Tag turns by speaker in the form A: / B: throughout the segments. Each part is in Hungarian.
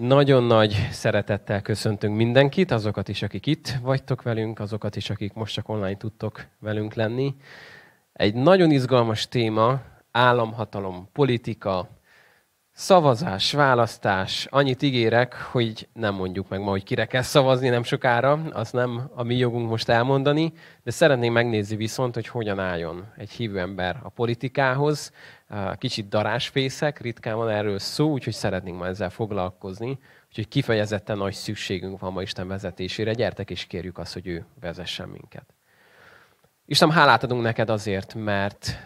A: Nagyon nagy szeretettel köszöntünk mindenkit, azokat is, akik itt vagytok velünk, azokat is, akik most csak online tudtok velünk lenni. Egy nagyon izgalmas téma, államhatalom, politika, szavazás, választás. Annyit ígérek, hogy nem mondjuk meg ma, hogy kire kell szavazni nem sokára, az nem a mi jogunk most elmondani, de szeretném megnézni viszont, hogy hogyan álljon egy hívő ember a politikához, kicsit darásfészek, ritkán van erről szó, úgyhogy szeretnénk ma ezzel foglalkozni. Úgyhogy kifejezetten nagy szükségünk van ma Isten vezetésére. Gyertek és kérjük azt, hogy ő vezessen minket. Isten, hálát adunk neked azért, mert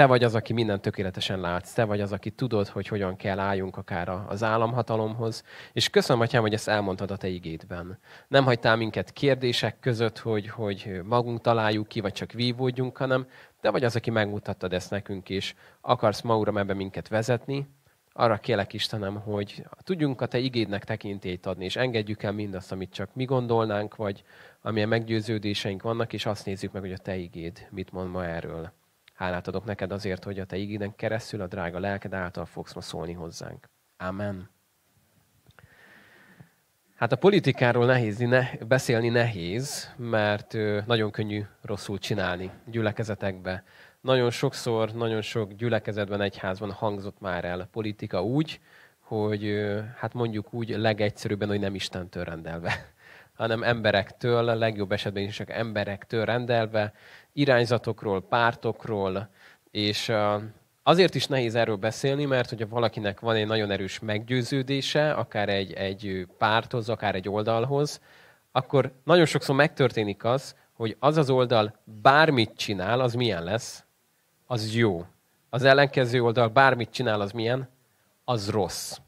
A: te vagy az, aki minden tökéletesen látsz. Te vagy az, aki tudod, hogy hogyan kell álljunk akár az államhatalomhoz. És köszönöm, Atyám, hogy ezt elmondtad a te igédben. Nem hagytál minket kérdések között, hogy, hogy magunk találjuk ki, vagy csak vívódjunk, hanem te vagy az, aki megmutattad ezt nekünk, és akarsz ma, Uram, ebbe minket vezetni. Arra kélek, Istenem, hogy tudjunk a Te igédnek tekintélyt adni, és engedjük el mindazt, amit csak mi gondolnánk, vagy amilyen meggyőződéseink vannak, és azt nézzük meg, hogy a Te igéd mit mond ma erről. Hálát adok neked azért, hogy a Te igéden keresztül a drága lelked által fogsz ma szólni hozzánk. Amen. Hát a politikáról nehéz, ne, beszélni nehéz, mert nagyon könnyű rosszul csinálni gyülekezetekbe. Nagyon sokszor, nagyon sok gyülekezetben, egyházban hangzott már el politika úgy, hogy hát mondjuk úgy legegyszerűbben, hogy nem Istentől rendelve, hanem emberektől, legjobb esetben is csak emberektől rendelve, irányzatokról, pártokról, és Azért is nehéz erről beszélni, mert hogyha valakinek van egy nagyon erős meggyőződése, akár egy, egy párthoz, akár egy oldalhoz, akkor nagyon sokszor megtörténik az, hogy az az oldal bármit csinál, az milyen lesz? Az jó. Az ellenkező oldal bármit csinál, az milyen? Az rossz.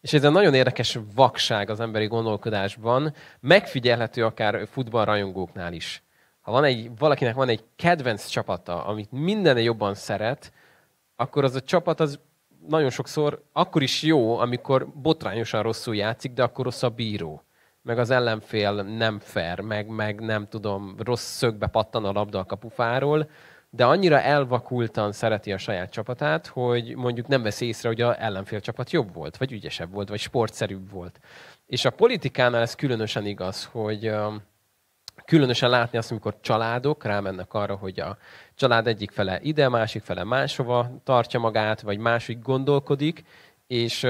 A: És ez egy nagyon érdekes vakság az emberi gondolkodásban, megfigyelhető akár futballrajongóknál is. Ha van egy, valakinek van egy kedvenc csapata, amit minden jobban szeret, akkor az a csapat az nagyon sokszor akkor is jó, amikor botrányosan rosszul játszik, de akkor rossz a bíró. Meg az ellenfél nem fair, meg, meg nem tudom, rossz szögbe pattan a labda a kapufáról, de annyira elvakultan szereti a saját csapatát, hogy mondjuk nem vesz észre, hogy a ellenfél csapat jobb volt, vagy ügyesebb volt, vagy sportszerűbb volt. És a politikánál ez különösen igaz, hogy különösen látni azt, amikor családok rámennek arra, hogy a család egyik fele ide, másik fele máshova tartja magát, vagy másik gondolkodik, és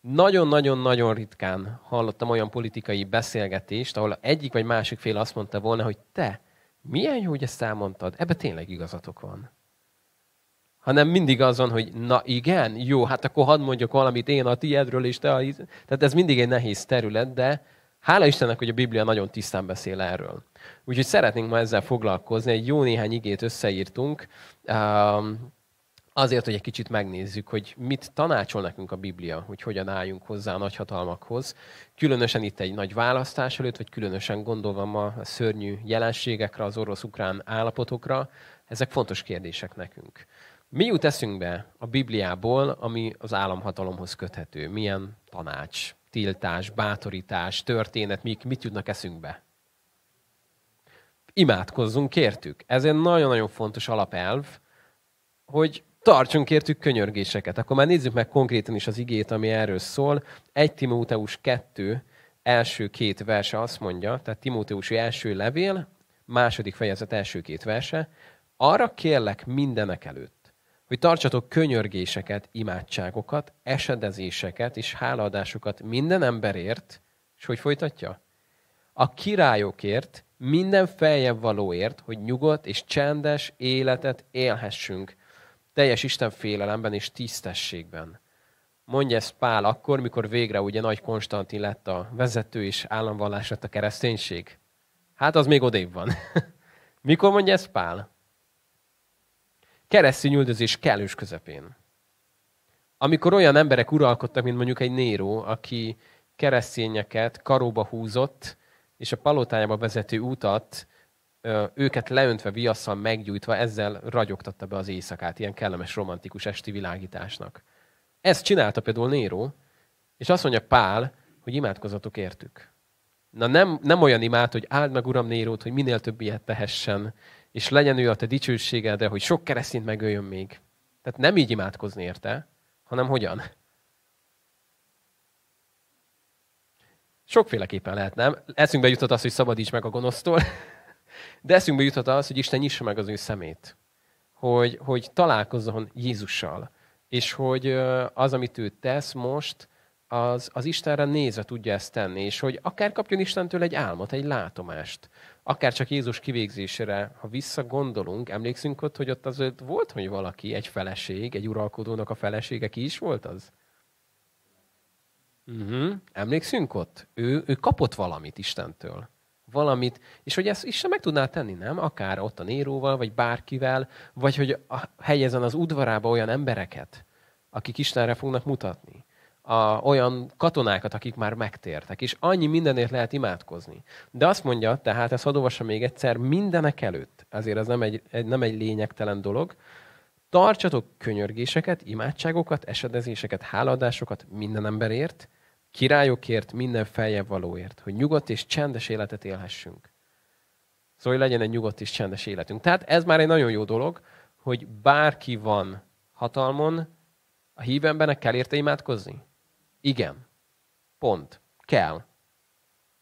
A: nagyon-nagyon-nagyon ritkán hallottam olyan politikai beszélgetést, ahol egyik vagy másik fél azt mondta volna, hogy te, milyen jó, hogy ezt elmondtad, ebbe tényleg igazatok van. Hanem mindig azon, hogy na igen, jó, hát akkor hadd mondjak valamit én a tiedről, és te a... Tehát ez mindig egy nehéz terület, de Hála Istennek, hogy a Biblia nagyon tisztán beszél erről. Úgyhogy szeretnénk ma ezzel foglalkozni. Egy jó néhány igét összeírtunk, azért, hogy egy kicsit megnézzük, hogy mit tanácsol nekünk a Biblia, hogy hogyan álljunk hozzá a nagyhatalmakhoz. Különösen itt egy nagy választás előtt, vagy különösen gondolva ma a szörnyű jelenségekre, az orosz-ukrán állapotokra, ezek fontos kérdések nekünk. Mi jut eszünkbe a Bibliából, ami az államhatalomhoz köthető? Milyen tanács, tiltás, bátorítás, történet, mik, mit jutnak eszünkbe? Imádkozzunk, kértük. Ez egy nagyon-nagyon fontos alapelv, hogy tartsunk értük könyörgéseket. Akkor már nézzük meg konkrétan is az igét, ami erről szól. 1 Timóteus 2 első két verse azt mondja, tehát Timóteusi első levél, második fejezet első két verse, arra kérlek mindenek előtt, hogy tartsatok könyörgéseket, imádságokat, esedezéseket és hálaadásokat minden emberért, és hogy folytatja? A királyokért, minden feljebb valóért, hogy nyugodt és csendes életet élhessünk, teljes Isten félelemben és tisztességben. Mondja ezt Pál akkor, mikor végre ugye Nagy Konstantin lett a vezető és államvallás lett a kereszténység. Hát az még odébb van. mikor mondja ezt Pál? Keresztény üldözés kellős közepén. Amikor olyan emberek uralkodtak, mint mondjuk egy Néró, aki keresztényeket karóba húzott, és a palotájába vezető utat őket leöntve, viasszal meggyújtva, ezzel ragyogtatta be az éjszakát, ilyen kellemes, romantikus esti világításnak. Ezt csinálta például Néró, és azt mondja Pál, hogy imádkozatok értük. Na nem, nem olyan imád, hogy áld meg Uram Nérót, hogy minél több ilyet tehessen, és legyen ő a te dicsőségedre, hogy sok keresztényt megöljön még. Tehát nem így imádkozni érte, hanem hogyan? Sokféleképpen lehet, nem? Eszünkbe jutott az, hogy szabadíts meg a gonosztól, de eszünkbe jutott az, hogy Isten nyissa meg az ő szemét. Hogy, hogy találkozzon Jézussal. És hogy az, amit ő tesz most, az, az Istenre nézve tudja ezt tenni, és hogy akár kapjon Istentől egy álmot, egy látomást, akár csak Jézus kivégzésére, ha visszagondolunk, emlékszünk ott, hogy ott azért volt, hogy valaki, egy feleség, egy uralkodónak a felesége, ki is volt az? Uh-huh. Emlékszünk ott? Ő, ő kapott valamit Istentől. Valamit, és hogy ezt Isten meg tudná tenni, nem? Akár ott a Néróval, vagy bárkivel, vagy hogy helyezen az udvarába olyan embereket, akik Istenre fognak mutatni a, olyan katonákat, akik már megtértek, és annyi mindenért lehet imádkozni. De azt mondja, tehát ezt hadd még egyszer, mindenek előtt, azért ez nem egy, nem egy lényegtelen dolog, tartsatok könyörgéseket, imádságokat, esedezéseket, háladásokat minden emberért, királyokért, minden feljebb valóért, hogy nyugodt és csendes életet élhessünk. Szóval, hogy legyen egy nyugodt és csendes életünk. Tehát ez már egy nagyon jó dolog, hogy bárki van hatalmon, a hívő embernek kell érte imádkozni? Igen. Pont. Kell.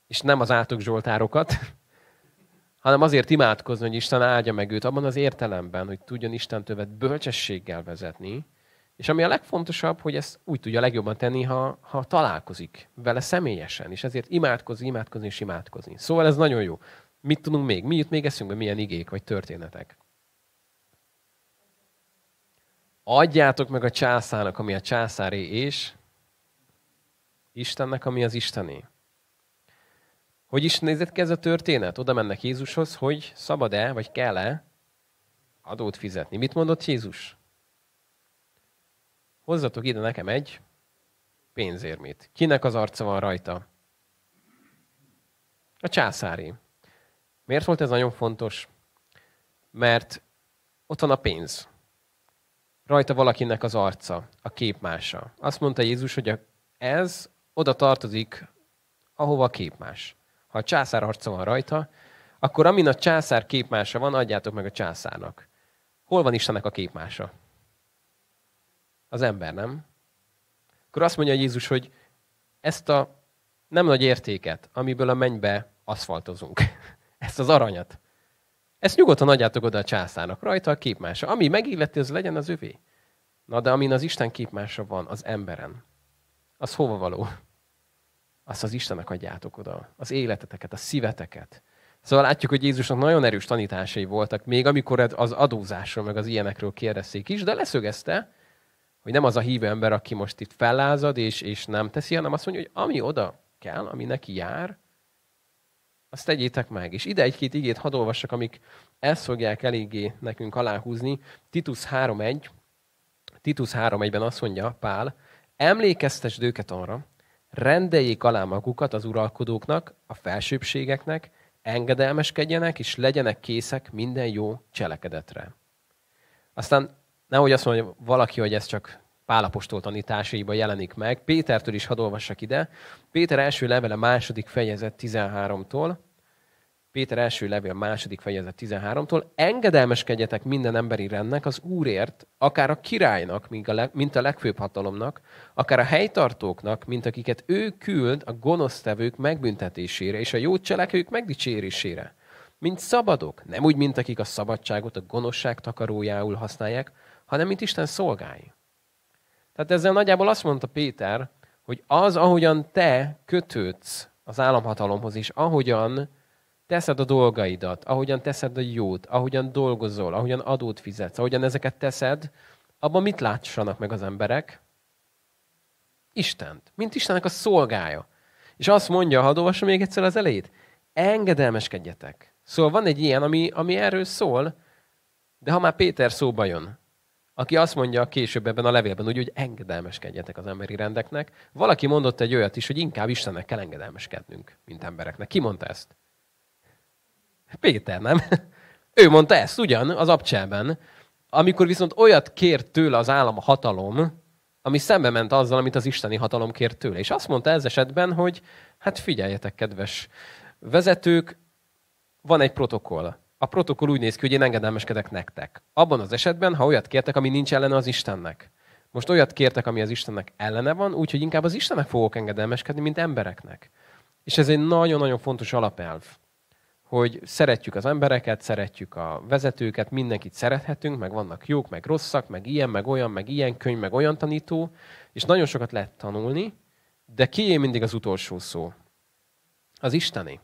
A: És nem az átok zsoltárokat, hanem azért imádkozni, hogy Isten áldja meg őt abban az értelemben, hogy tudjon Isten többet bölcsességgel vezetni, és ami a legfontosabb, hogy ezt úgy tudja legjobban tenni, ha, ha találkozik vele személyesen, és ezért imádkozni, imádkozni és imádkozni. Szóval ez nagyon jó. Mit tudunk még? Mi jut még eszünkbe? Milyen igék vagy történetek? Adjátok meg a császának, ami a császáré, és Istennek, ami az Istené. Hogy is nézett ki ez a történet? Oda mennek Jézushoz, hogy szabad-e, vagy kell-e adót fizetni. Mit mondott Jézus? Hozzatok ide nekem egy pénzérmét. Kinek az arca van rajta? A császári. Miért volt ez nagyon fontos? Mert ott van a pénz. Rajta valakinek az arca, a képmása. Azt mondta Jézus, hogy ez oda tartozik, ahova a képmás. Ha a császár arca van rajta, akkor amin a császár képmása van, adjátok meg a császárnak. Hol van Istennek a képmása? Az ember, nem? Akkor azt mondja Jézus, hogy ezt a nem nagy értéket, amiből a mennybe aszfaltozunk, ezt az aranyat, ezt nyugodtan adjátok oda a császárnak. Rajta a képmása. Ami megilleti, az legyen az övé. Na de amin az Isten képmása van, az emberen, az hova való? Azt az Istennek adjátok oda. Az életeteket, a szíveteket. Szóval látjuk, hogy Jézusnak nagyon erős tanításai voltak, még amikor az adózásról, meg az ilyenekről kérdezték is, de leszögezte, hogy nem az a hívő ember, aki most itt fellázad és, és nem teszi, hanem azt mondja, hogy ami oda kell, ami neki jár, azt tegyétek meg. És ide egy-két igét hadd olvassak, amik ezt fogják eléggé nekünk aláhúzni. Titus 3.1, Titus 3.1-ben azt mondja Pál, emlékeztesd őket arra, rendeljék alá magukat az uralkodóknak, a felsőbségeknek, engedelmeskedjenek, és legyenek készek minden jó cselekedetre. Aztán nehogy azt mondja valaki, hogy ez csak Pálapostól tanításaiban jelenik meg. Pétertől is hadd olvassak ide. Péter első levele második fejezet 13-tól. Péter első levél második fejezet 13-tól, engedelmeskedjetek minden emberi rendnek az Úrért, akár a királynak, mint a legfőbb hatalomnak, akár a helytartóknak, mint akiket ő küld a gonosztevők megbüntetésére és a jó cselekvők megdicsérésére. Mint szabadok, nem úgy, mint akik a szabadságot a gonoszság takarójául használják, hanem mint Isten szolgái. Tehát ezzel nagyjából azt mondta Péter, hogy az, ahogyan te kötődsz az államhatalomhoz, és ahogyan teszed a dolgaidat, ahogyan teszed a jót, ahogyan dolgozol, ahogyan adót fizetsz, ahogyan ezeket teszed, abban mit látsanak meg az emberek? Istent, mint Istennek a szolgája. És azt mondja, ha olvasom még egyszer az elejét, engedelmeskedjetek. Szóval van egy ilyen, ami, ami erről szól, de ha már Péter szóba jön, aki azt mondja később ebben a levélben, úgy, hogy engedelmeskedjetek az emberi rendeknek, valaki mondott egy olyat is, hogy inkább Istennek kell engedelmeskednünk, mint embereknek. Ki mondta ezt? Péter, nem? Ő mondta ezt ugyan az abcsában, amikor viszont olyat kért tőle az állam hatalom, ami szembe ment azzal, amit az isteni hatalom kért tőle. És azt mondta ez esetben, hogy hát figyeljetek, kedves vezetők, van egy protokoll. A protokoll úgy néz ki, hogy én engedelmeskedek nektek. Abban az esetben, ha olyat kértek, ami nincs ellene az Istennek. Most olyat kértek, ami az Istennek ellene van, úgyhogy inkább az Istennek fogok engedelmeskedni, mint embereknek. És ez egy nagyon-nagyon fontos alapelv, hogy szeretjük az embereket, szeretjük a vezetőket, mindenkit szerethetünk, meg vannak jók, meg rosszak, meg ilyen, meg olyan, meg ilyen könyv, meg olyan tanító, és nagyon sokat lehet tanulni, de kié mindig az utolsó szó? Az Isteni.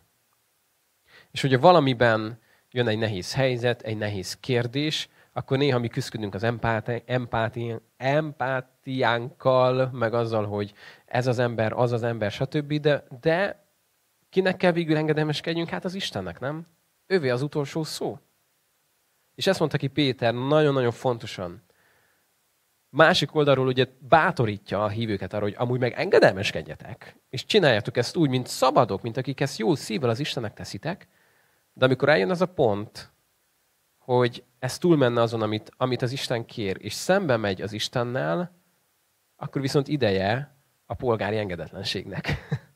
A: És hogyha valamiben jön egy nehéz helyzet, egy nehéz kérdés, akkor néha mi küzdünk az empáti, empáti, empátiánkkal, meg azzal, hogy ez az ember, az az ember, stb. De, de kinek kell végül engedelmeskedjünk? Hát az Istennek, nem? Ővé az utolsó szó. És ezt mondta ki Péter nagyon-nagyon fontosan. Másik oldalról ugye bátorítja a hívőket arra, hogy amúgy meg engedelmeskedjetek, és csináljátok ezt úgy, mint szabadok, mint akik ezt jó szívvel az Istennek teszitek, de amikor eljön az a pont, hogy ez túlmenne azon, amit, amit az Isten kér, és szembe megy az Istennel, akkor viszont ideje a polgári engedetlenségnek.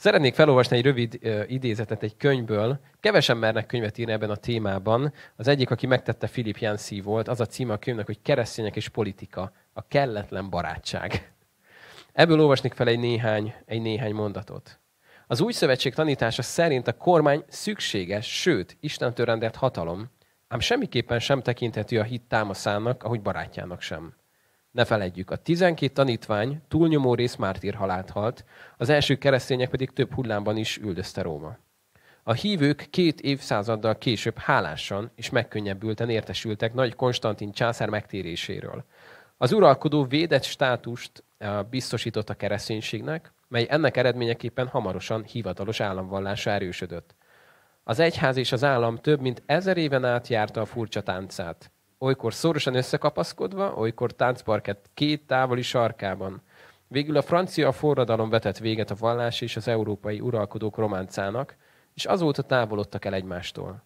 A: Szeretnék felolvasni egy rövid uh, idézetet egy könyvből. Kevesen mernek könyvet írni ebben a témában. Az egyik, aki megtette, Philip Yancey volt. Az a címe a könyvnek, hogy Keresztények és politika. A kelletlen barátság. Ebből olvasnék fel egy néhány, egy néhány mondatot. Az új szövetség tanítása szerint a kormány szükséges, sőt, Istentől rendelt hatalom, ám semmiképpen sem tekinthető a hit támaszának, ahogy barátjának sem. Ne feledjük, a 12 tanítvány túlnyomó rész mártír halált halt, az első keresztények pedig több hullámban is üldözte Róma. A hívők két évszázaddal később hálásan és megkönnyebbülten értesültek Nagy Konstantin császár megtéréséről. Az uralkodó védett státust eh, biztosított a kereszténységnek, mely ennek eredményeképpen hamarosan hivatalos államvallása erősödött. Az egyház és az állam több mint ezer éven át járta a furcsa táncát. Olykor szorosan összekapaszkodva, olykor táncparkett két távoli sarkában. Végül a francia forradalom vetett véget a vallás és az európai uralkodók románcának, és azóta távolodtak el egymástól.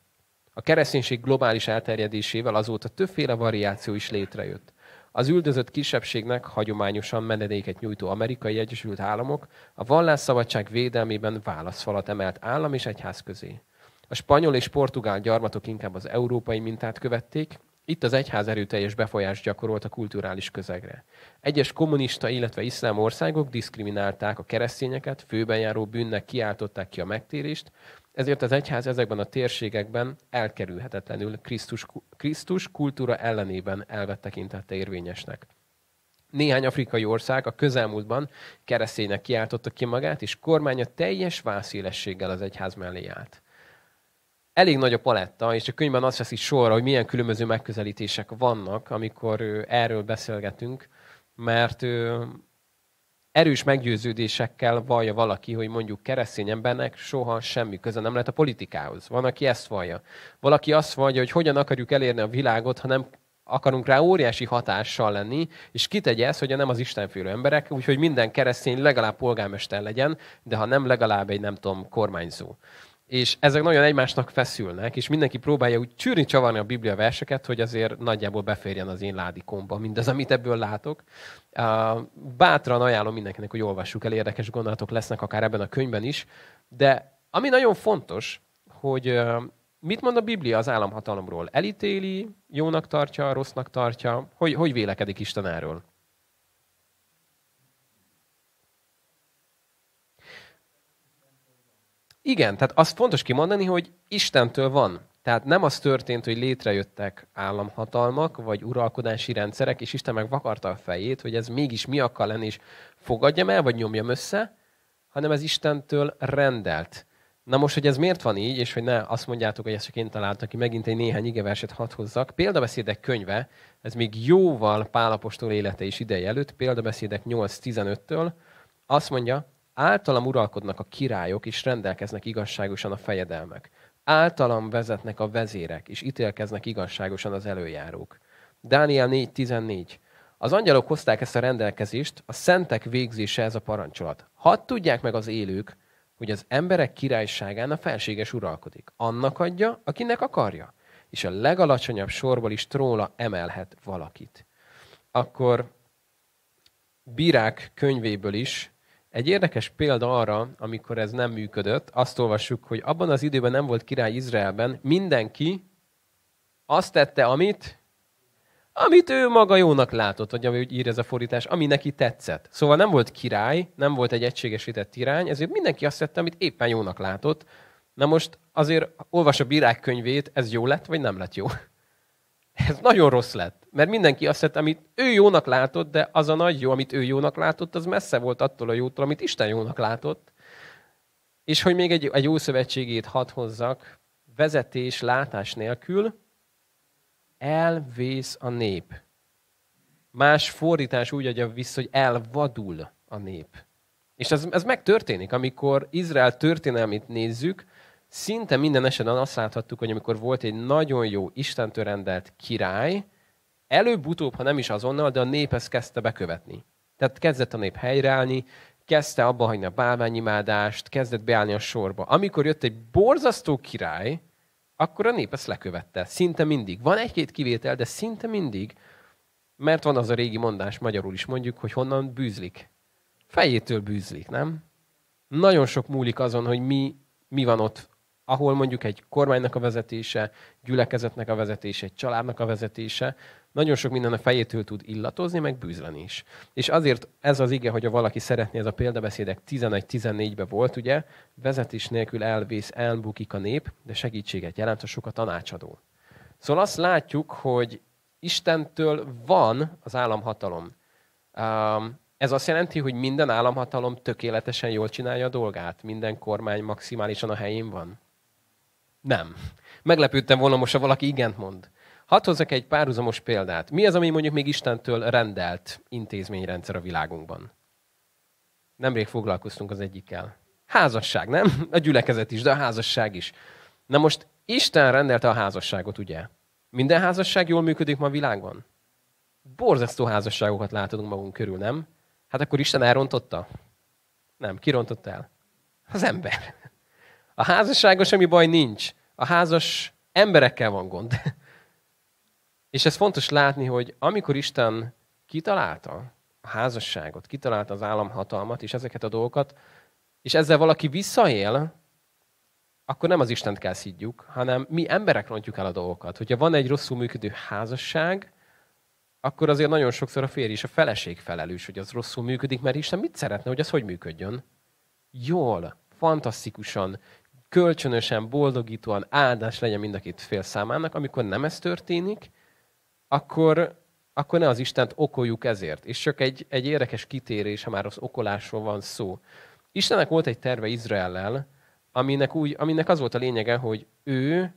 A: A kereszténység globális elterjedésével azóta többféle variáció is létrejött. Az üldözött kisebbségnek hagyományosan menedéket nyújtó amerikai Egyesült Államok a vallásszabadság védelmében válaszfalat emelt állam és egyház közé. A spanyol és portugál gyarmatok inkább az európai mintát követték, itt az egyház erőteljes befolyást gyakorolt a kulturális közegre. Egyes kommunista, illetve iszlám országok diszkriminálták a keresztényeket, főben járó bűnnek kiáltották ki a megtérést, ezért az egyház ezekben a térségekben elkerülhetetlenül Krisztus, Krisztus kultúra ellenében elvett tekintette érvényesnek. Néhány afrikai ország a közelmúltban kereszténynek kiáltotta ki magát, és kormánya teljes vászélességgel az egyház mellé állt elég nagy a paletta, és a könyvben azt veszi sorra, hogy milyen különböző megközelítések vannak, amikor erről beszélgetünk, mert erős meggyőződésekkel vallja valaki, hogy mondjuk keresztény embernek soha semmi köze nem lehet a politikához. Van, aki ezt vallja. Valaki azt vallja, hogy hogyan akarjuk elérni a világot, ha nem akarunk rá óriási hatással lenni, és kitegye ezt, hogy nem az istenfélő emberek, úgyhogy minden keresztény legalább polgármester legyen, de ha nem, legalább egy nem tudom, kormányzó és ezek nagyon egymásnak feszülnek, és mindenki próbálja úgy csűrni csavarni a Biblia verseket, hogy azért nagyjából beférjen az én ládikomba mindez, amit ebből látok. Bátran ajánlom mindenkinek, hogy olvassuk el, érdekes gondolatok lesznek akár ebben a könyvben is, de ami nagyon fontos, hogy mit mond a Biblia az államhatalomról? Elítéli, jónak tartja, rossznak tartja? Hogy, hogy vélekedik Isten erről? Igen, tehát azt fontos kimondani, hogy Istentől van. Tehát nem az történt, hogy létrejöttek államhatalmak, vagy uralkodási rendszerek, és Isten meg vakarta a fejét, hogy ez mégis mi akar lenni, és fogadjam el, vagy nyomjam össze, hanem ez Istentől rendelt. Na most, hogy ez miért van így, és hogy ne azt mondjátok, hogy ezt csak én találtam ki, megint egy néhány igeverset hadd hozzak. Példabeszédek könyve, ez még jóval Pálapostól élete is ideje előtt, példabeszédek 8-15-től, azt mondja, Általam uralkodnak a királyok, és rendelkeznek igazságosan a fejedelmek. Általam vezetnek a vezérek, és ítélkeznek igazságosan az előjárók. Dániel 4.14. Az angyalok hozták ezt a rendelkezést, a szentek végzése ez a parancsolat. Hadd tudják meg az élők, hogy az emberek királyságán a felséges uralkodik. Annak adja, akinek akarja. És a legalacsonyabb sorból is tróla emelhet valakit. Akkor Bírák könyvéből is egy érdekes példa arra, amikor ez nem működött, azt olvassuk, hogy abban az időben nem volt király Izraelben, mindenki azt tette, amit amit ő maga jónak látott, vagy ahogy ír ez a fordítás, ami neki tetszett. Szóval nem volt király, nem volt egy egységesített irány, ezért mindenki azt tette, amit éppen jónak látott. Na most azért olvas a bírák könyvét, ez jó lett, vagy nem lett jó? Ez nagyon rossz lett, mert mindenki azt tette, amit ő jónak látott, de az a nagy jó, amit ő jónak látott, az messze volt attól a jótól, amit Isten jónak látott. És hogy még egy, egy jó szövetségét hadd hozzak, vezetés, látás nélkül elvész a nép. Más fordítás úgy adja vissza, hogy elvadul a nép. És ez, ez megtörténik, amikor Izrael történelmét nézzük, szinte minden esetben azt láthattuk, hogy amikor volt egy nagyon jó, Istentől rendelt király, előbb-utóbb, ha nem is azonnal, de a nép ezt kezdte bekövetni. Tehát kezdett a nép helyreállni, kezdte abba hagyni a bálványimádást, kezdett beállni a sorba. Amikor jött egy borzasztó király, akkor a nép ezt lekövette. Szinte mindig. Van egy-két kivétel, de szinte mindig. Mert van az a régi mondás, magyarul is mondjuk, hogy honnan bűzlik. Fejétől bűzlik, nem? Nagyon sok múlik azon, hogy mi, mi van ott ahol mondjuk egy kormánynak a vezetése, gyülekezetnek a vezetése, egy családnak a vezetése, nagyon sok minden a fejétől tud illatozni, meg bűzleni is. És azért ez az ige, hogy valaki szeretné, ez a példabeszédek 11-14-ben volt, ugye, vezetés nélkül elvész, elbukik a nép, de segítséget jelent a sok a tanácsadó. Szóval azt látjuk, hogy Istentől van az államhatalom. Ez azt jelenti, hogy minden államhatalom tökéletesen jól csinálja a dolgát, minden kormány maximálisan a helyén van. Nem. Meglepődtem volna most, ha valaki igent mond. Hadd hozzak egy párhuzamos példát. Mi az, ami mondjuk még Istentől rendelt intézményrendszer a világunkban? Nemrég foglalkoztunk az egyikkel. Házasság, nem? A gyülekezet is, de a házasság is. Na most Isten rendelte a házasságot, ugye? Minden házasság jól működik ma a világban? Borzasztó házasságokat láthatunk magunk körül, nem? Hát akkor Isten elrontotta? Nem, ki rontotta el? Az ember. A házasságos semmi baj nincs. A házas emberekkel van gond. És ez fontos látni, hogy amikor Isten kitalálta a házasságot, kitalálta az államhatalmat és ezeket a dolgokat, és ezzel valaki visszaél, akkor nem az Istent kell szidjuk, hanem mi emberek rontjuk el a dolgokat. Hogyha van egy rosszul működő házasság, akkor azért nagyon sokszor a férj és a feleség felelős, hogy az rosszul működik, mert Isten mit szeretne, hogy az hogy működjön? Jól, fantasztikusan, kölcsönösen, boldogítóan áldás legyen mind a két fél számának, amikor nem ez történik, akkor, akkor ne az Istent okoljuk ezért. És csak egy, egy érdekes kitérés, ha már az okolásról van szó. Istennek volt egy terve Izraellel, aminek, úgy, aminek az volt a lényege, hogy ő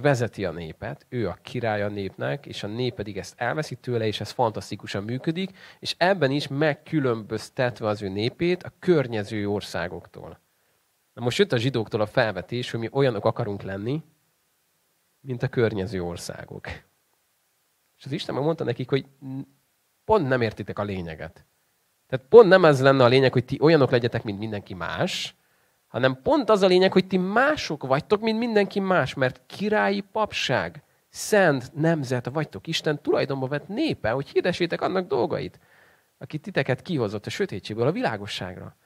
A: vezeti a népet, ő a király a népnek, és a nép pedig ezt elveszi tőle, és ez fantasztikusan működik, és ebben is megkülönböztetve az ő népét a környező országoktól. Na most jött a zsidóktól a felvetés, hogy mi olyanok akarunk lenni, mint a környező országok. És az Isten mondta nekik, hogy pont nem értitek a lényeget. Tehát pont nem ez lenne a lényeg, hogy ti olyanok legyetek, mint mindenki más, hanem pont az a lényeg, hogy ti mások vagytok, mint mindenki más, mert királyi papság, szent nemzet vagytok, Isten tulajdonba vett népe, hogy hirdessétek annak dolgait, aki titeket kihozott a sötétségből a világosságra.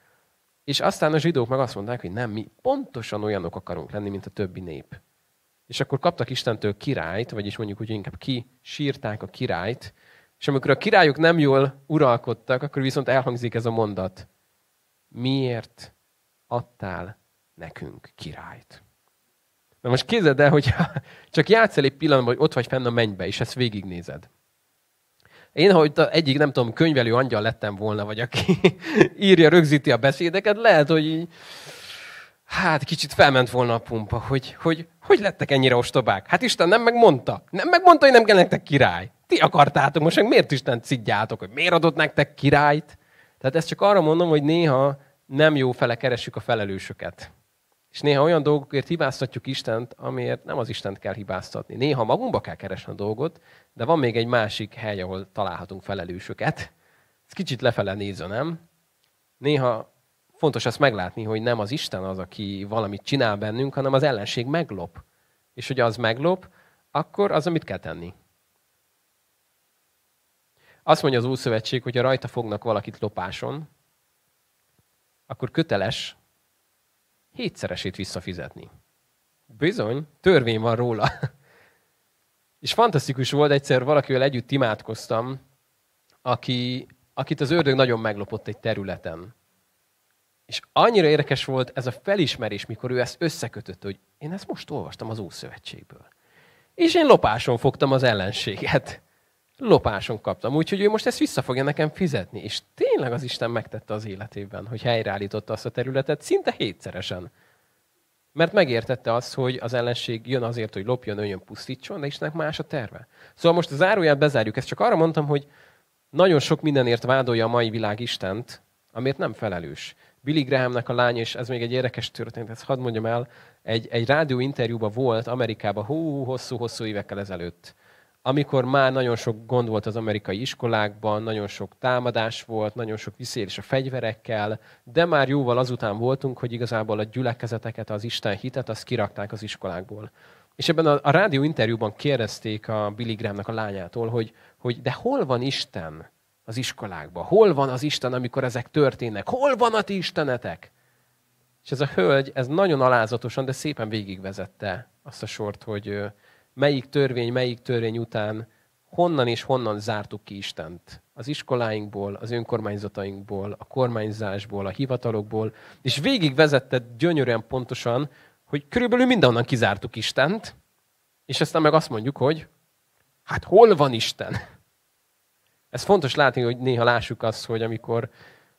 A: És aztán a zsidók meg azt mondták, hogy nem, mi pontosan olyanok akarunk lenni, mint a többi nép. És akkor kaptak Istentől királyt, vagyis mondjuk úgy inkább ki sírták a királyt, és amikor a királyok nem jól uralkodtak, akkor viszont elhangzik ez a mondat. Miért adtál nekünk királyt? Na most képzeld el, hogy csak játszol egy pillanatban, hogy ott vagy fenn a mennybe, és ezt végignézed. Én, hogy egyik, nem tudom, könyvelő angyal lettem volna, vagy aki írja, rögzíti a beszédeket, lehet, hogy így, hát kicsit felment volna a pumpa, hogy, hogy hogy lettek ennyire ostobák? Hát Isten nem megmondta. Nem megmondta, hogy nem kell nektek király. Ti akartátok, most meg miért Isten szidjátok, hogy miért adott nektek királyt? Tehát ezt csak arra mondom, hogy néha nem jó fele keressük a felelősöket. És néha olyan dolgokért hibáztatjuk Istent, amiért nem az Istent kell hibáztatni. Néha magunkba kell keresni a dolgot, de van még egy másik hely, ahol találhatunk felelősöket. Ez kicsit lefele néző, nem? Néha fontos azt meglátni, hogy nem az Isten az, aki valamit csinál bennünk, hanem az ellenség meglop. És hogy az meglop, akkor az, amit kell tenni. Azt mondja az Ószövetség, hogy ha rajta fognak valakit lopáson, akkor köteles hétszeresét visszafizetni. Bizony, törvény van róla. És fantasztikus volt, egyszer valakivel együtt imádkoztam, aki, akit az ördög nagyon meglopott egy területen. És annyira érdekes volt ez a felismerés, mikor ő ezt összekötött, hogy én ezt most olvastam az Ószövetségből. És én lopáson fogtam az ellenséget. Lopáson kaptam. Úgyhogy ő most ezt vissza fogja nekem fizetni. És tényleg az Isten megtette az életében, hogy helyreállította azt a területet szinte hétszeresen. Mert megértette azt, hogy az ellenség jön azért, hogy lopjon, öljön, pusztítson, de Istennek más a terve. Szóval most az áróját bezárjuk. Ezt csak arra mondtam, hogy nagyon sok mindenért vádolja a mai világ Istent, amit nem felelős. Billy Grahamnek a lány, és ez még egy érdekes történet, ezt hadd mondjam el, egy, egy rádió interjúban volt Amerikában hú, hosszú-hosszú évekkel ezelőtt, amikor már nagyon sok gond volt az amerikai iskolákban, nagyon sok támadás volt, nagyon sok visszaélés a fegyverekkel, de már jóval azután voltunk, hogy igazából a gyülekezeteket, az Isten hitet, azt kirakták az iskolákból. És ebben a, a rádió interjúban kérdezték a Billy Grahamnak a lányától, hogy, hogy de hol van Isten az iskolákban? Hol van az Isten, amikor ezek történnek? Hol van a ti istenetek? És ez a hölgy, ez nagyon alázatosan, de szépen végigvezette azt a sort, hogy melyik törvény, melyik törvény után honnan és honnan zártuk ki Istent. Az iskoláinkból, az önkormányzatainkból, a kormányzásból, a hivatalokból, és végigvezette gyönyörűen pontosan, hogy körülbelül mindenhonnan kizártuk Istent, és aztán meg azt mondjuk, hogy hát hol van Isten? Ez fontos látni, hogy néha lássuk azt, hogy amikor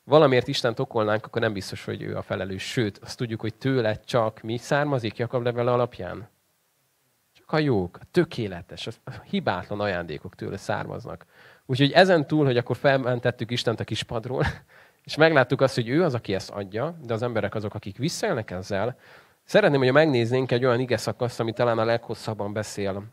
A: valamiért Isten okolnánk, akkor nem biztos, hogy ő a felelős. Sőt, azt tudjuk, hogy tőle csak mi származik Jakab levele alapján? A jók, a tökéletes, a hibátlan ajándékok tőle származnak. Úgyhogy ezen túl, hogy akkor felmentettük Istent a kispadról, és megláttuk azt, hogy ő az, aki ezt adja, de az emberek azok, akik visszaélnek ezzel, szeretném, hogy megnéznénk egy olyan ige szakaszt, ami talán a leghosszabban beszél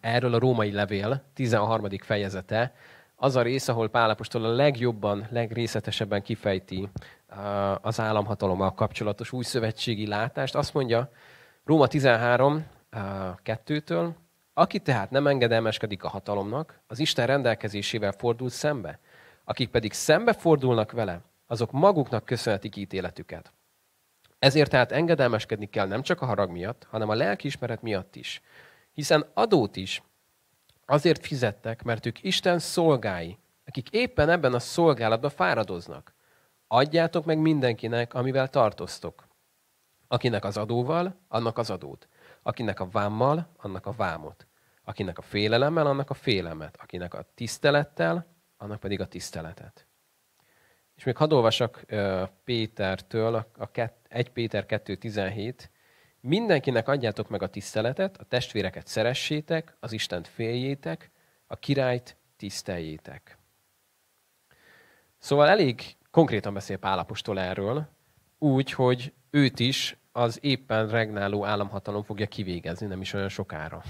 A: erről a római levél 13. fejezete, az a rész, ahol Pálapostól a legjobban, legrészletesebben kifejti az államhatalommal kapcsolatos új szövetségi látást. Azt mondja Róma 13, 2-től, aki tehát nem engedelmeskedik a hatalomnak, az Isten rendelkezésével fordul szembe, akik pedig szembe fordulnak vele, azok maguknak köszönhetik ítéletüket. Ezért tehát engedelmeskedni kell nem csak a harag miatt, hanem a lelkiismeret miatt is. Hiszen adót is azért fizettek, mert ők Isten szolgái, akik éppen ebben a szolgálatban fáradoznak. Adjátok meg mindenkinek, amivel tartoztok. Akinek az adóval, annak az adót. Akinek a vámmal, annak a vámot. Akinek a félelemmel, annak a félemet. Akinek a tisztelettel, annak pedig a tiszteletet. És még hadd olvasak Pétertől, a 1 Péter 2.17, Mindenkinek adjátok meg a tiszteletet, a testvéreket szeressétek, az Istent féljétek, a királyt tiszteljétek. Szóval elég konkrétan beszél Pálapostól erről, úgy, hogy őt is az éppen regnáló államhatalom fogja kivégezni, nem is olyan sokára.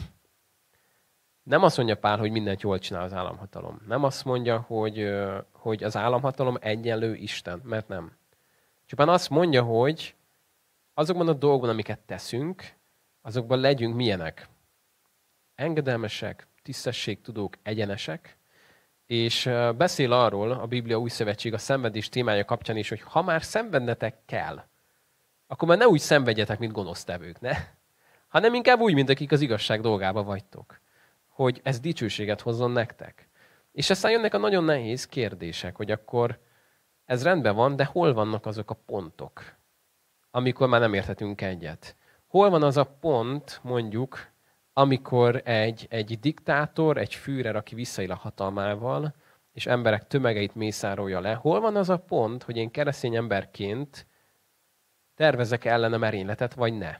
A: Nem azt mondja Pál, hogy mindent jól csinál az államhatalom. Nem azt mondja, hogy, hogy az államhatalom egyenlő Isten, mert nem. Csupán azt mondja, hogy azokban a dolgokban, amiket teszünk, azokban legyünk milyenek. Engedelmesek, tisztességtudók, egyenesek, és beszél arról a Biblia új szövetség a szenvedés témája kapcsán is, hogy ha már szenvednetek kell, akkor már ne úgy szenvedjetek, mint gonosztevők, ne? Hanem inkább úgy, mint akik az igazság dolgába vagytok. Hogy ez dicsőséget hozzon nektek. És aztán jönnek a nagyon nehéz kérdések, hogy akkor ez rendben van, de hol vannak azok a pontok, amikor már nem érthetünk egyet. Hol van az a pont, mondjuk, amikor egy, egy diktátor, egy fűrer, aki visszaél a hatalmával, és emberek tömegeit mészárolja le, hol van az a pont, hogy én keresztény emberként tervezek ellene merényletet, vagy ne?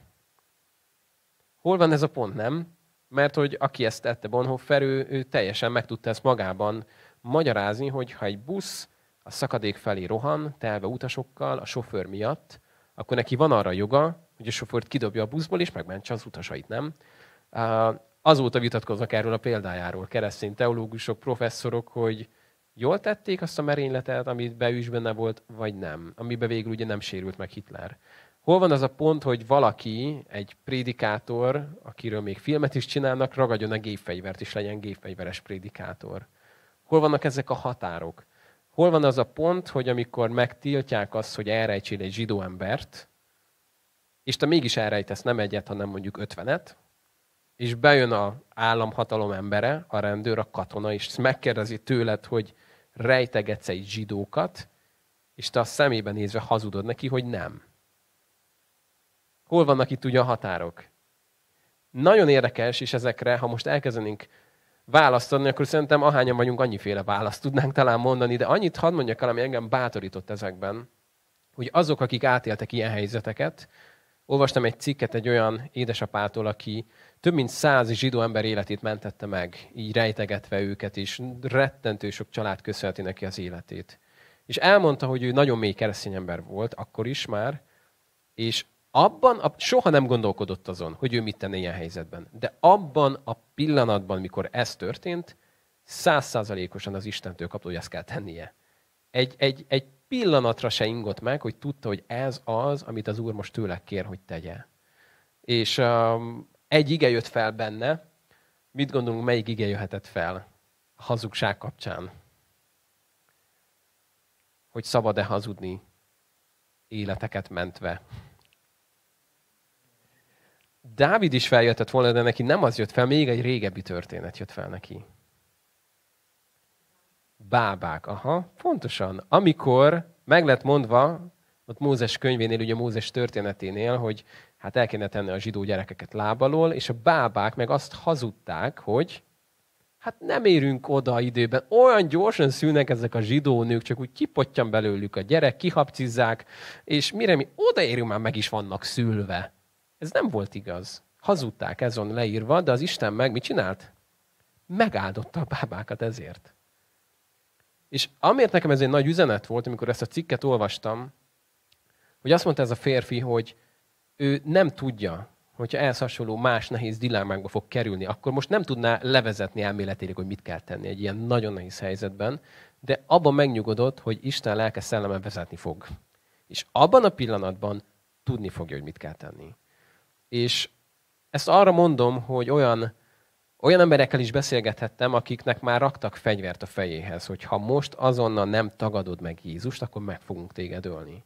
A: Hol van ez a pont, nem? Mert hogy aki ezt tette, Bonhoeffer, ő, ő teljesen meg tudta ezt magában magyarázni, hogy ha egy busz a szakadék felé rohan, telve utasokkal, a sofőr miatt, akkor neki van arra joga, hogy a sofőrt kidobja a buszból, és megmentse az utasait, nem? Azóta vitatkoznak erről a példájáról keresztény teológusok, professzorok, hogy jól tették azt a merényletet, amit be is benne volt, vagy nem, amiben végül ugye nem sérült meg Hitler. Hol van az a pont, hogy valaki, egy prédikátor, akiről még filmet is csinálnak, ragadjon a gépfegyvert, és legyen gépfegyveres prédikátor? Hol vannak ezek a határok? Hol van az a pont, hogy amikor megtiltják azt, hogy elrejtsél egy zsidó embert, és te mégis elrejtesz nem egyet, hanem mondjuk ötvenet, és bejön a államhatalom embere, a rendőr, a katona, és megkérdezi tőled, hogy rejtegetsz egy zsidókat, és te a szemébe nézve hazudod neki, hogy nem. Hol vannak itt ugye a határok? Nagyon érdekes, és ezekre, ha most elkezdenénk választ adni, akkor szerintem ahányan vagyunk, annyiféle választ tudnánk talán mondani, de annyit hadd mondjak el, ami engem bátorított ezekben, hogy azok, akik átéltek ilyen helyzeteket, olvastam egy cikket egy olyan édesapától, aki több mint száz zsidó ember életét mentette meg, így rejtegetve őket, és rettentő sok család köszönheti neki az életét. És elmondta, hogy ő nagyon mély keresztény ember volt, akkor is már, és abban a, soha nem gondolkodott azon, hogy ő mit tenne ilyen helyzetben. De abban a pillanatban, mikor ez történt, százszázalékosan az Istentől kapta, hogy ezt kell tennie. Egy, egy, egy pillanatra se ingott meg, hogy tudta, hogy ez az, amit az Úr most tőle kér, hogy tegye. És um, egy ige jött fel benne. Mit gondolunk, melyik ige jöhetett fel a hazugság kapcsán? Hogy szabad-e hazudni életeket mentve? Dávid is feljöttett volna, de neki nem az jött fel, még egy régebbi történet jött fel neki. Bábák, aha, pontosan. Amikor meg lett mondva, ott Mózes könyvénél, ugye Mózes történeténél, hogy hát el kéne tenni a zsidó gyerekeket lábalól, és a bábák meg azt hazudták, hogy hát nem érünk oda időben, olyan gyorsan szülnek ezek a zsidó nők, csak úgy kipottyan belőlük a gyerek, kihapcizzák, és mire mi odaérünk, már meg is vannak szülve. Ez nem volt igaz. Hazudták ezon leírva, de az Isten meg mit csinált? Megáldotta a bábákat ezért. És amiért nekem ez egy nagy üzenet volt, amikor ezt a cikket olvastam, hogy azt mondta ez a férfi, hogy ő nem tudja, hogyha ehhez hasonló más nehéz dilemmákba fog kerülni, akkor most nem tudná levezetni elméletileg, hogy mit kell tenni egy ilyen nagyon nehéz helyzetben, de abban megnyugodott, hogy Isten lelke szelleme vezetni fog. És abban a pillanatban tudni fogja, hogy mit kell tenni. És ezt arra mondom, hogy olyan, olyan emberekkel is beszélgethettem, akiknek már raktak fegyvert a fejéhez, hogy ha most azonnal nem tagadod meg Jézust, akkor meg fogunk téged ölni.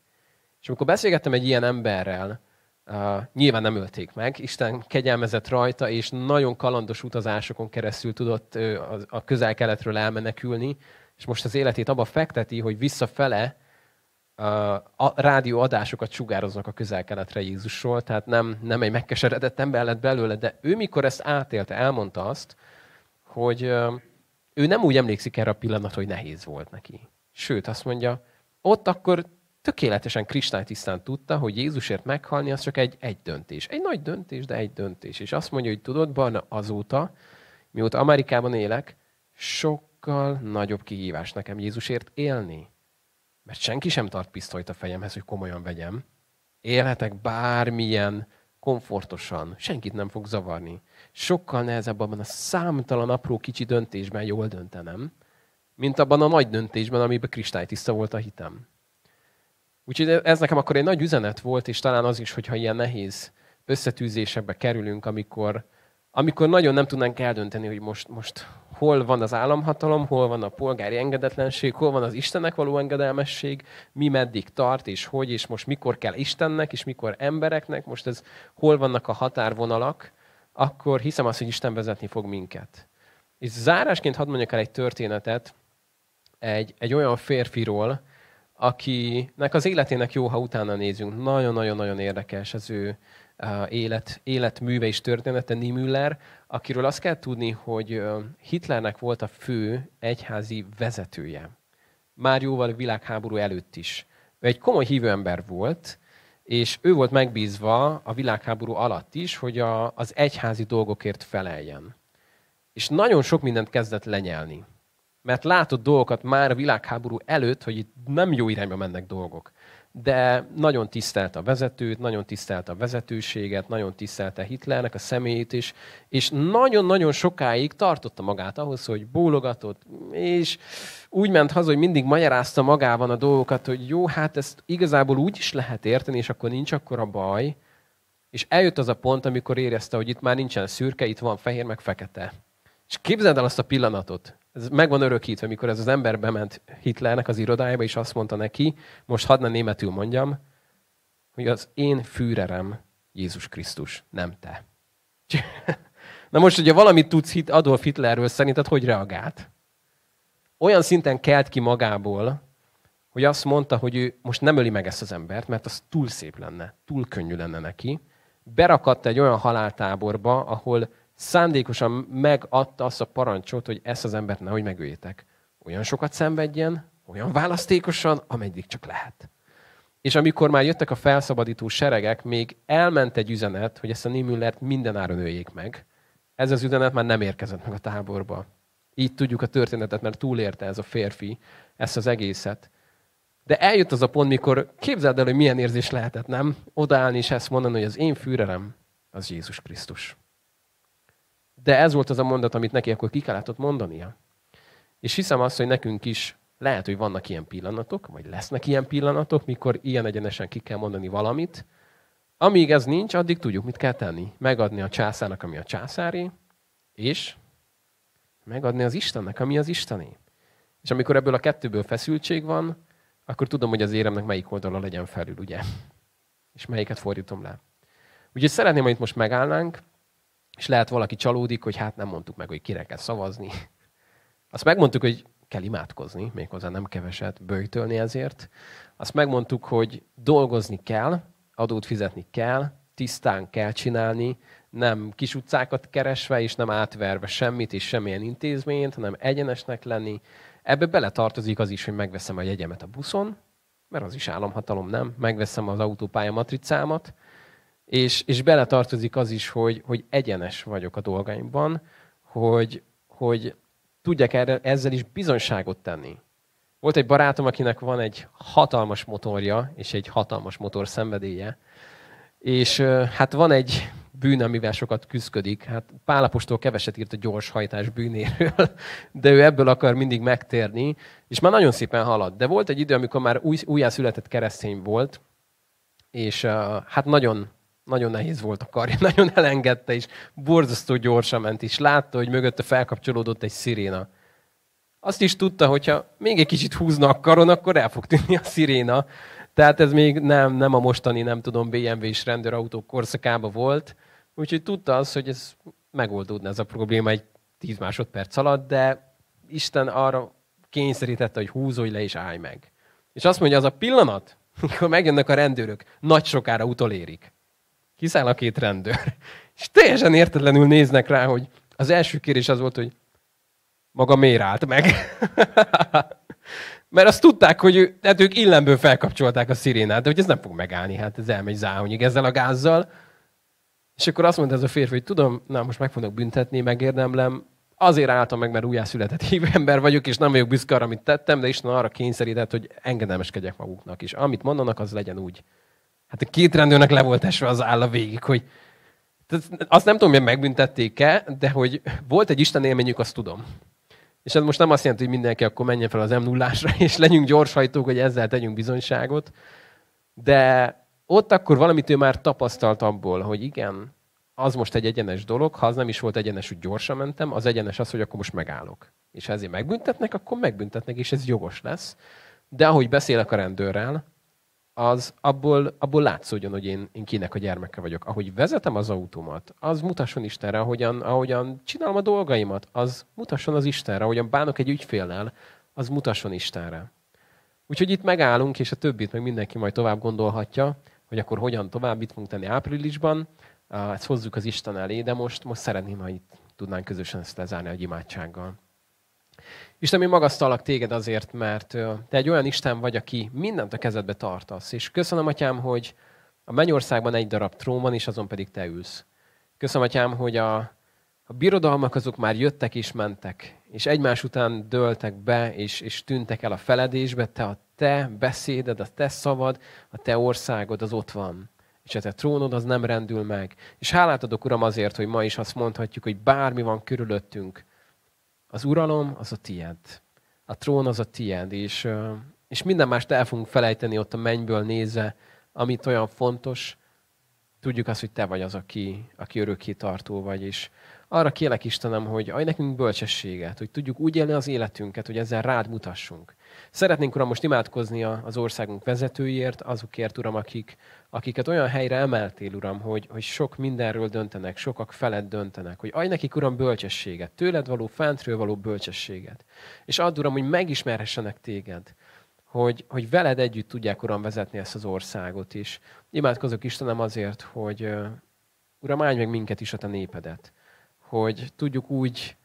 A: És amikor beszélgettem egy ilyen emberrel, uh, nyilván nem ölték meg, Isten kegyelmezett rajta, és nagyon kalandos utazásokon keresztül tudott uh, a közel-keletről elmenekülni, és most az életét abba fekteti, hogy visszafele a rádióadásokat sugároznak a közel-keletre Jézusról, tehát nem, nem egy megkeseredett ember lett belőle, de ő mikor ezt átélte, elmondta azt, hogy ő nem úgy emlékszik erre a pillanat, hogy nehéz volt neki. Sőt, azt mondja, ott akkor tökéletesen kristálytisztán tudta, hogy Jézusért meghalni az csak egy, egy döntés. Egy nagy döntés, de egy döntés. És azt mondja, hogy tudod, Barna, azóta, mióta Amerikában élek, sokkal nagyobb kihívás nekem Jézusért élni. Mert senki sem tart pisztolyt a fejemhez, hogy komolyan vegyem. Élhetek bármilyen komfortosan, senkit nem fog zavarni. Sokkal nehezebb abban a számtalan apró kicsi döntésben jól döntenem, mint abban a nagy döntésben, amiben kristálytiszta volt a hitem. Úgyhogy ez nekem akkor egy nagy üzenet volt, és talán az is, hogyha ilyen nehéz összetűzésekbe kerülünk, amikor, amikor nagyon nem tudnánk eldönteni, hogy most, most hol van az államhatalom, hol van a polgári engedetlenség, hol van az Istennek való engedelmesség, mi meddig tart, és hogy, és most mikor kell Istennek, és mikor embereknek, most ez hol vannak a határvonalak, akkor hiszem azt, hogy Isten vezetni fog minket. És zárásként hadd mondjak el egy történetet egy, egy olyan férfiról, akinek az életének jó, ha utána nézünk. Nagyon-nagyon-nagyon érdekes az ő élet, életműve és története, Niemüller, akiről azt kell tudni, hogy Hitlernek volt a fő egyházi vezetője. Már jóval világháború előtt is. Ő egy komoly hívő ember volt, és ő volt megbízva a világháború alatt is, hogy a, az egyházi dolgokért feleljen. És nagyon sok mindent kezdett lenyelni. Mert látott dolgokat már a világháború előtt, hogy itt nem jó irányba mennek dolgok de nagyon tisztelte a vezetőt, nagyon tisztelte a vezetőséget, nagyon tisztelte Hitlernek a személyét is, és nagyon-nagyon sokáig tartotta magát ahhoz, hogy bólogatott, és úgy ment haza, hogy mindig magyarázta magában a dolgokat, hogy jó, hát ezt igazából úgy is lehet érteni, és akkor nincs akkor a baj. És eljött az a pont, amikor érezte, hogy itt már nincsen szürke, itt van fehér meg fekete. És képzeld el azt a pillanatot, ez meg van örökítve, mikor ez az ember bement Hitlernek az irodájába, és azt mondta neki, most hadd ne németül mondjam, hogy az én fűrerem Jézus Krisztus, nem te. Na most, hogyha valamit tudsz Adolf Hitlerről, szerinted hogy reagált? Olyan szinten kelt ki magából, hogy azt mondta, hogy ő most nem öli meg ezt az embert, mert az túl szép lenne, túl könnyű lenne neki. Berakadt egy olyan haláltáborba, ahol szándékosan megadta azt a parancsot, hogy ezt az embert nehogy megöljétek. Olyan sokat szenvedjen, olyan választékosan, ameddig csak lehet. És amikor már jöttek a felszabadító seregek, még elment egy üzenet, hogy ezt a Niemüllert minden áron öljék meg. Ez az üzenet már nem érkezett meg a táborba. Így tudjuk a történetet, mert túlérte ez a férfi ezt az egészet. De eljött az a pont, mikor képzeld el, hogy milyen érzés lehetett, nem? Odaállni és ezt mondani, hogy az én fűrerem az Jézus Krisztus. De ez volt az a mondat, amit neki akkor ki kellett mondania. És hiszem azt, hogy nekünk is lehet, hogy vannak ilyen pillanatok, vagy lesznek ilyen pillanatok, mikor ilyen egyenesen ki kell mondani valamit. Amíg ez nincs, addig tudjuk, mit kell tenni. Megadni a császárnak, ami a császári, és megadni az Istennek, ami az Istené. És amikor ebből a kettőből feszültség van, akkor tudom, hogy az éremnek melyik oldala legyen felül, ugye? És melyiket fordítom le. Úgyhogy szeretném, hogy itt most megállnánk, és lehet valaki csalódik, hogy hát nem mondtuk meg, hogy kire kell szavazni. Azt megmondtuk, hogy kell imádkozni, méghozzá nem keveset, bőjtölni ezért. Azt megmondtuk, hogy dolgozni kell, adót fizetni kell, tisztán kell csinálni, nem kis utcákat keresve, és nem átverve semmit és semmilyen intézményt, hanem egyenesnek lenni. Ebbe beletartozik az is, hogy megveszem a jegyemet a buszon, mert az is államhatalom, nem? Megveszem az autópálya matricámat, és, és beletartozik az is, hogy, hogy egyenes vagyok a dolgaimban, hogy, hogy tudjak erre, ezzel is bizonyságot tenni. Volt egy barátom, akinek van egy hatalmas motorja, és egy hatalmas motor szenvedélye, és hát van egy bűn, amivel sokat küzdik. Hát Pálapostól keveset írt a gyors hajtás bűnéről, de ő ebből akar mindig megtérni, és már nagyon szépen halad. De volt egy idő, amikor már új, újjászületett keresztény volt, és hát nagyon nagyon nehéz volt a karja, nagyon elengedte, és borzasztó gyorsan ment, és látta, hogy mögötte felkapcsolódott egy sziréna. Azt is tudta, hogyha még egy kicsit húzna a karon, akkor el fog tűnni a sziréna. Tehát ez még nem, nem a mostani, nem tudom, BMW és rendőrautók korszakában volt. Úgyhogy tudta az, hogy ez megoldódna ez a probléma egy tíz másodperc alatt, de Isten arra kényszerítette, hogy húzolj le és állj meg. És azt mondja, az a pillanat, amikor megjönnek a rendőrök, nagy sokára utolérik. Kiszáll a két rendőr. És teljesen értetlenül néznek rá, hogy az első kérés az volt, hogy maga miért állt meg? Mert azt tudták, hogy ő, tehát ők illemből felkapcsolták a szirénát, de hogy ez nem fog megállni, hát ez elmegy záhonyig ezzel a gázzal. És akkor azt mondta ez a férfi, hogy tudom, na most meg fognak büntetni, megérdemlem, azért álltam meg, mert újjászületett hívő ember vagyok, és nem vagyok büszke arra, amit tettem, de Isten arra kényszerített, hogy engedelmeskedjek maguknak is. Amit mondanak, az legyen úgy. Hát a két rendőrnek le volt esve az álla végig, hogy azt nem tudom, hogy megbüntették-e, de hogy volt egy Isten élményük, azt tudom. És ez most nem azt jelenti, hogy mindenki akkor menjen fel az m 0 és legyünk gyorshajtók, hogy ezzel tegyünk bizonyságot. De ott akkor valamit ő már tapasztalt abból, hogy igen, az most egy egyenes dolog, ha az nem is volt egyenes, hogy gyorsan mentem, az egyenes az, hogy akkor most megállok. És ha ezért megbüntetnek, akkor megbüntetnek, és ez jogos lesz. De ahogy beszélek a rendőrrel, az abból, abból látszódjon, hogy én, én kinek a gyermeke vagyok. Ahogy vezetem az autómat, az mutasson Istenre, ahogyan, ahogyan csinálom a dolgaimat, az mutasson az Istenre, ahogyan bánok egy ügyféllel, az mutasson Istenre. Úgyhogy itt megállunk, és a többit meg mindenki majd tovább gondolhatja, hogy akkor hogyan tovább, mit fogunk tenni áprilisban. Ezt hozzuk az Isten elé, de most, most szeretném, ha itt tudnánk közösen ezt lezárni a imádsággal. Isten, mi magasztalak téged azért, mert te egy olyan Isten vagy, aki mindent a kezedbe tartasz. És köszönöm, atyám, hogy a mennyországban egy darab trón van, és azon pedig te ülsz. Köszönöm, atyám, hogy a, a birodalmak azok már jöttek és mentek, és egymás után dőltek be, és, és tűntek el a feledésbe, te a te beszéded, a te szavad, a te országod az ott van. És a te trónod az nem rendül meg. És hálát adok, Uram, azért, hogy ma is azt mondhatjuk, hogy bármi van körülöttünk, az uralom az a tied. A trón az a tied, és, és minden mást el fogunk felejteni ott a mennyből nézve, amit olyan fontos, tudjuk azt, hogy te vagy az, aki, aki örökké tartó vagy, és arra kérlek Istenem, hogy adj nekünk bölcsességet, hogy tudjuk úgy élni az életünket, hogy ezzel rád mutassunk. Szeretnénk, Uram, most imádkozni az országunk vezetőiért, azokért, Uram, akik, akiket olyan helyre emeltél, Uram, hogy, hogy sok mindenről döntenek, sokak felett döntenek, hogy adj nekik, Uram, bölcsességet, tőled való, fentről való bölcsességet. És add, Uram, hogy megismerhessenek téged, hogy, hogy veled együtt tudják, Uram, vezetni ezt az országot is. Imádkozok Istenem azért, hogy Uram, állj meg minket is a te népedet, hogy tudjuk úgy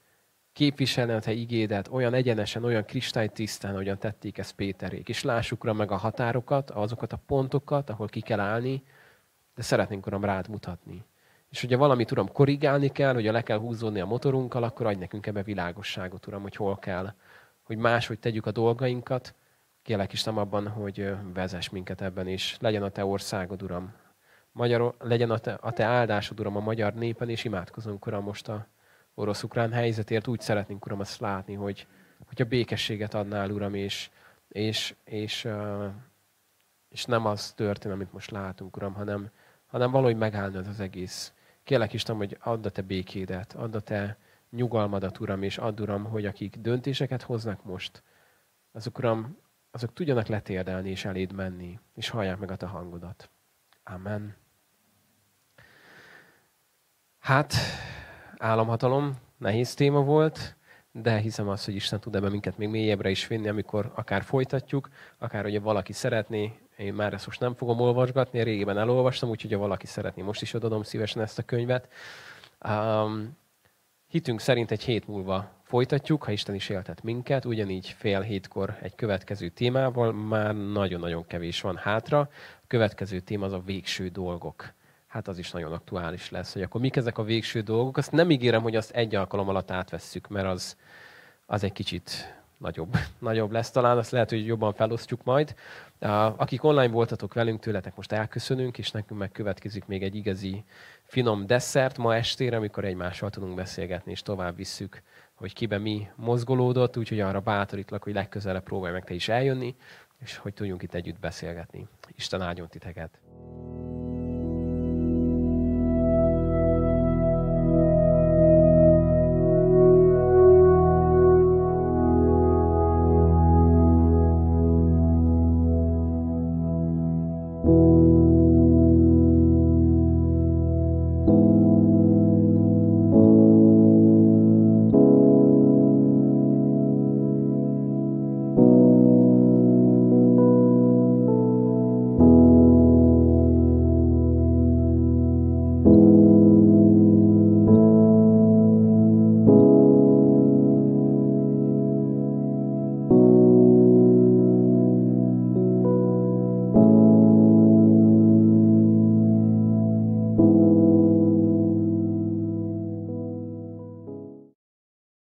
A: képviselni a te igédet olyan egyenesen, olyan kristálytisztán, ahogyan tették ezt Péterék. És lássuk, Uram, meg a határokat, azokat a pontokat, ahol ki kell állni, de szeretnénk, Uram, rád mutatni. És hogyha valamit, Uram, korrigálni kell, hogy le kell húzódni a motorunkkal, akkor adj nekünk ebbe világosságot, Uram, hogy hol kell, hogy máshogy tegyük a dolgainkat. Kérlek Isten abban, hogy vezess minket ebben, és legyen a Te országod, Uram. Magyar, legyen a te, a te áldásod, Uram, a magyar népen, és imádkozunk, Uram, most a orosz-ukrán helyzetért úgy szeretnénk, Uram, azt látni, hogy, hogy a békességet adnál, Uram, és, és, és, és nem az történ, amit most látunk, Uram, hanem, hanem valahogy megállna ez az egész. Kérlek Isten, hogy add a te békédet, add a te nyugalmadat, Uram, és add, Uram, hogy akik döntéseket hoznak most, azok, Uram, azok tudjanak letérdelni és eléd menni, és hallják meg a te hangodat. Amen. Hát, államhatalom, nehéz téma volt, de hiszem azt, hogy Isten tud ebben minket még mélyebbre is vinni, amikor akár folytatjuk, akár ugye valaki szeretné, én már ezt most nem fogom olvasgatni, régebben elolvastam, úgyhogy ha valaki szeretné, most is odadom szívesen ezt a könyvet. Um, hitünk szerint egy hét múlva folytatjuk, ha Isten is éltet minket, ugyanígy fél hétkor egy következő témával, már nagyon-nagyon kevés van hátra. A következő téma az a végső dolgok hát az is nagyon aktuális lesz, hogy akkor mik ezek a végső dolgok. Azt nem ígérem, hogy azt egy alkalom alatt átvesszük, mert az, az egy kicsit nagyobb, nagyobb lesz talán, azt lehet, hogy jobban felosztjuk majd. Akik online voltatok velünk, tőletek most elköszönünk, és nekünk meg következik még egy igazi finom desszert ma estére, amikor egymással tudunk beszélgetni, és tovább visszük, hogy kiben mi mozgolódott, úgyhogy arra bátorítlak, hogy legközelebb próbálj meg te is eljönni, és hogy tudjunk itt együtt beszélgetni. Isten áldjon titeket!